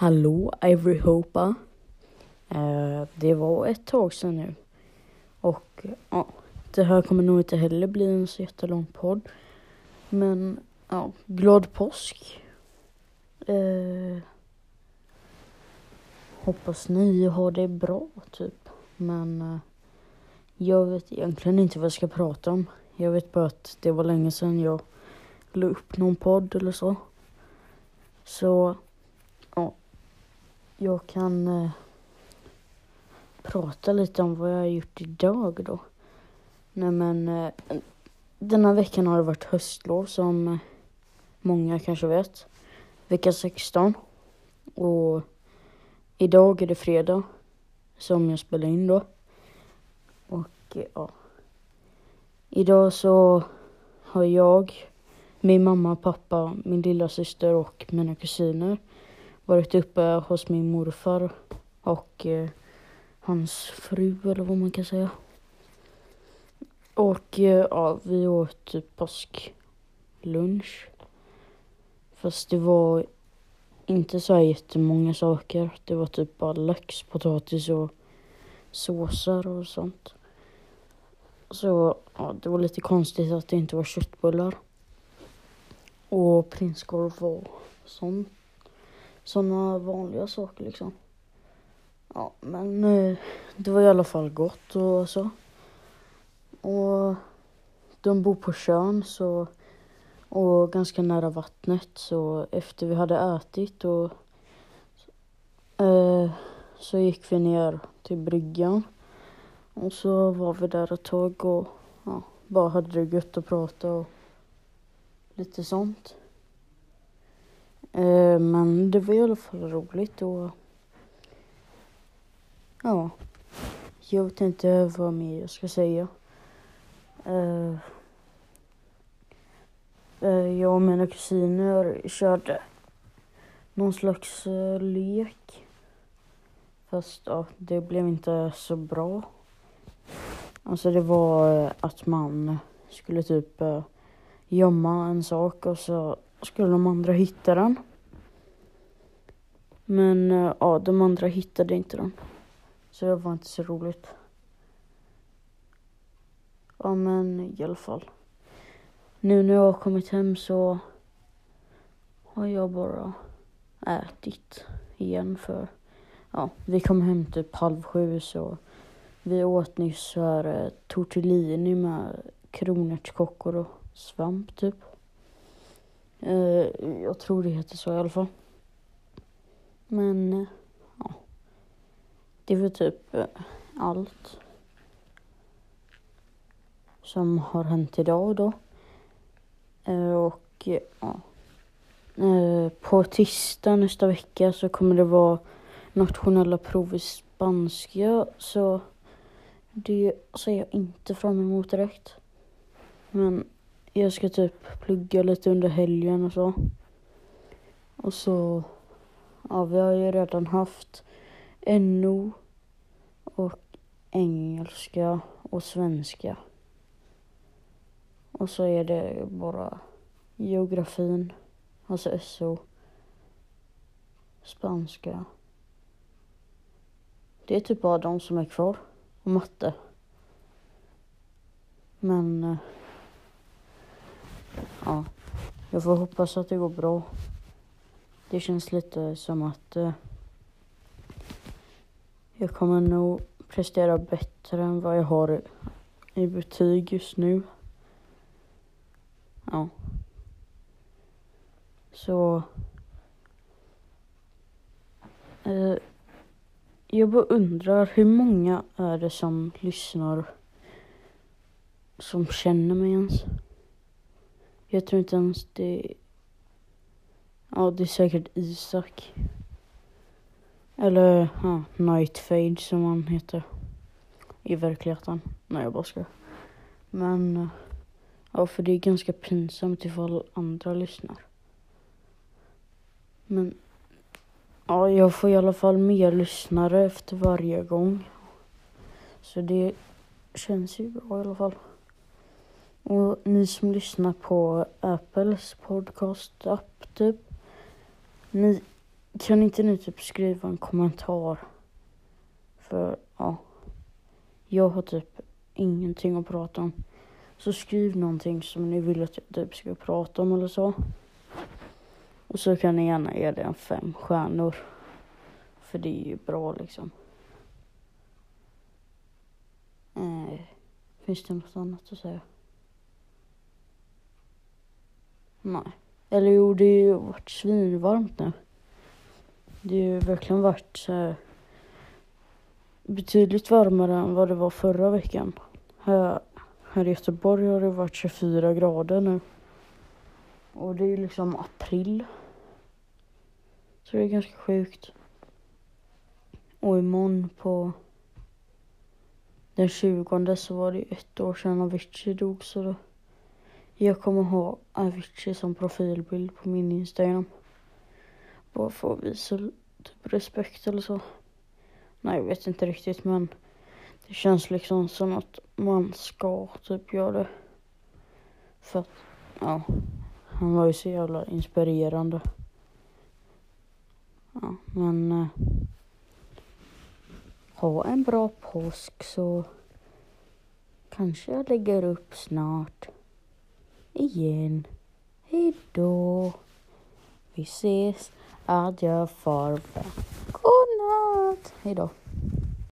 Hallå Ivory Hopa. Eh, det var ett tag sedan nu. Och ja, det här kommer nog inte heller bli en så jättelång podd. Men ja, glad påsk. Eh, hoppas ni har det bra typ. Men eh, jag vet egentligen inte vad jag ska prata om. Jag vet bara att det var länge sedan jag la upp någon podd eller så. Så jag kan eh, prata lite om vad jag har gjort idag då. Nej men eh, denna veckan har det varit höstlov som eh, många kanske vet. Vecka 16. Och idag är det fredag som jag spelar in då. Och eh, ja. Idag så har jag, min mamma, pappa, min lilla syster och mina kusiner varit uppe hos min morfar och eh, hans fru eller vad man kan säga. Och eh, ja, vi åt typ påsklunch. Fast det var inte så här jättemånga saker. Det var typ bara lax, potatis och såser och sånt. Så ja, det var lite konstigt att det inte var köttbullar. Och prinskorv och sånt. Sådana vanliga saker liksom. Ja, men eh, det var i alla fall gott och så. Och de bor på Tjörn så och ganska nära vattnet så efter vi hade ätit och eh, så gick vi ner till bryggan och så var vi där ett tag och ja, bara hade det gött att prata och lite sånt. Eh, men det var i alla fall roligt och ja, jag vet inte vad mer jag ska säga. Eh, eh jag och mina kusiner körde någon slags eh, lek. Fast ja, det blev inte så bra. Alltså det var eh, att man skulle typ gömma en sak och så skulle de andra hitta den. Men eh, ja, de andra hittade inte den. Så det var inte så roligt. Ja men i alla fall. Nu när jag har kommit hem så har jag bara ätit igen för ja, vi kom hem typ halv sju så vi åt nyss så här eh, tortellini med kronärtskockor och svamp typ. Eh, jag tror det heter så i alla fall. Men eh, ja, det är väl typ eh, allt som har hänt idag då. Eh, och eh, ja, eh, på tisdag nästa vecka så kommer det vara nationella prov i spanska så det ser jag inte fram emot direkt. Men jag ska typ plugga lite under helgen och så. Och så, ja vi har ju redan haft NO och engelska och svenska. Och så är det bara geografin, alltså SO, spanska. Det är typ bara de som är kvar. Och matte. Men eh, ja, jag får hoppas att det går bra. Det känns lite som att eh, jag kommer nog prestera bättre än vad jag har i betyg just nu. Ja. Så. Eh, jag bara undrar hur många är det som lyssnar som känner mig ens? Jag tror inte ens det... Ja, det är säkert Isak. Eller ja, Nightfade som han heter. I verkligheten. Nej, jag bara ska. Men... Eh, ja, för det är ganska pinsamt ifall andra lyssnar. Men... Ja, jag får i alla fall mer lyssnare efter varje gång. Så det känns ju bra i alla fall. Och ni som lyssnar på Apples podcast-app typ. Ni kan inte ni typ skriva en kommentar? För ja, jag har typ ingenting att prata om. Så skriv någonting som ni vill att jag typ ska prata om eller så. Och så kan ni gärna ge det en fem stjärnor. För det är ju bra liksom. Eh, finns det något annat att säga? Nej. Eller jo, det har ju varit svinvarmt nu. Det har ju verkligen varit så här betydligt varmare än vad det var förra veckan. Här, här i Göteborg har det varit 24 grader nu. Och det är liksom april. Så det är ganska sjukt. Och imorgon på den 20 så var det ett år sedan Avicii dog så då jag kommer ha Avicii som profilbild på min Instagram. Bara för att visa typ respekt eller så. Nej, jag vet inte riktigt men det känns liksom som att man ska typ göra det. För att, ja, han var ju så jävla inspirerande. Ja, men eh, ha en bra påsk så kanske jag lägger upp snart. Igen. Hejdå. Vi ses. Adjö farväl. Godnatt. Hejdå.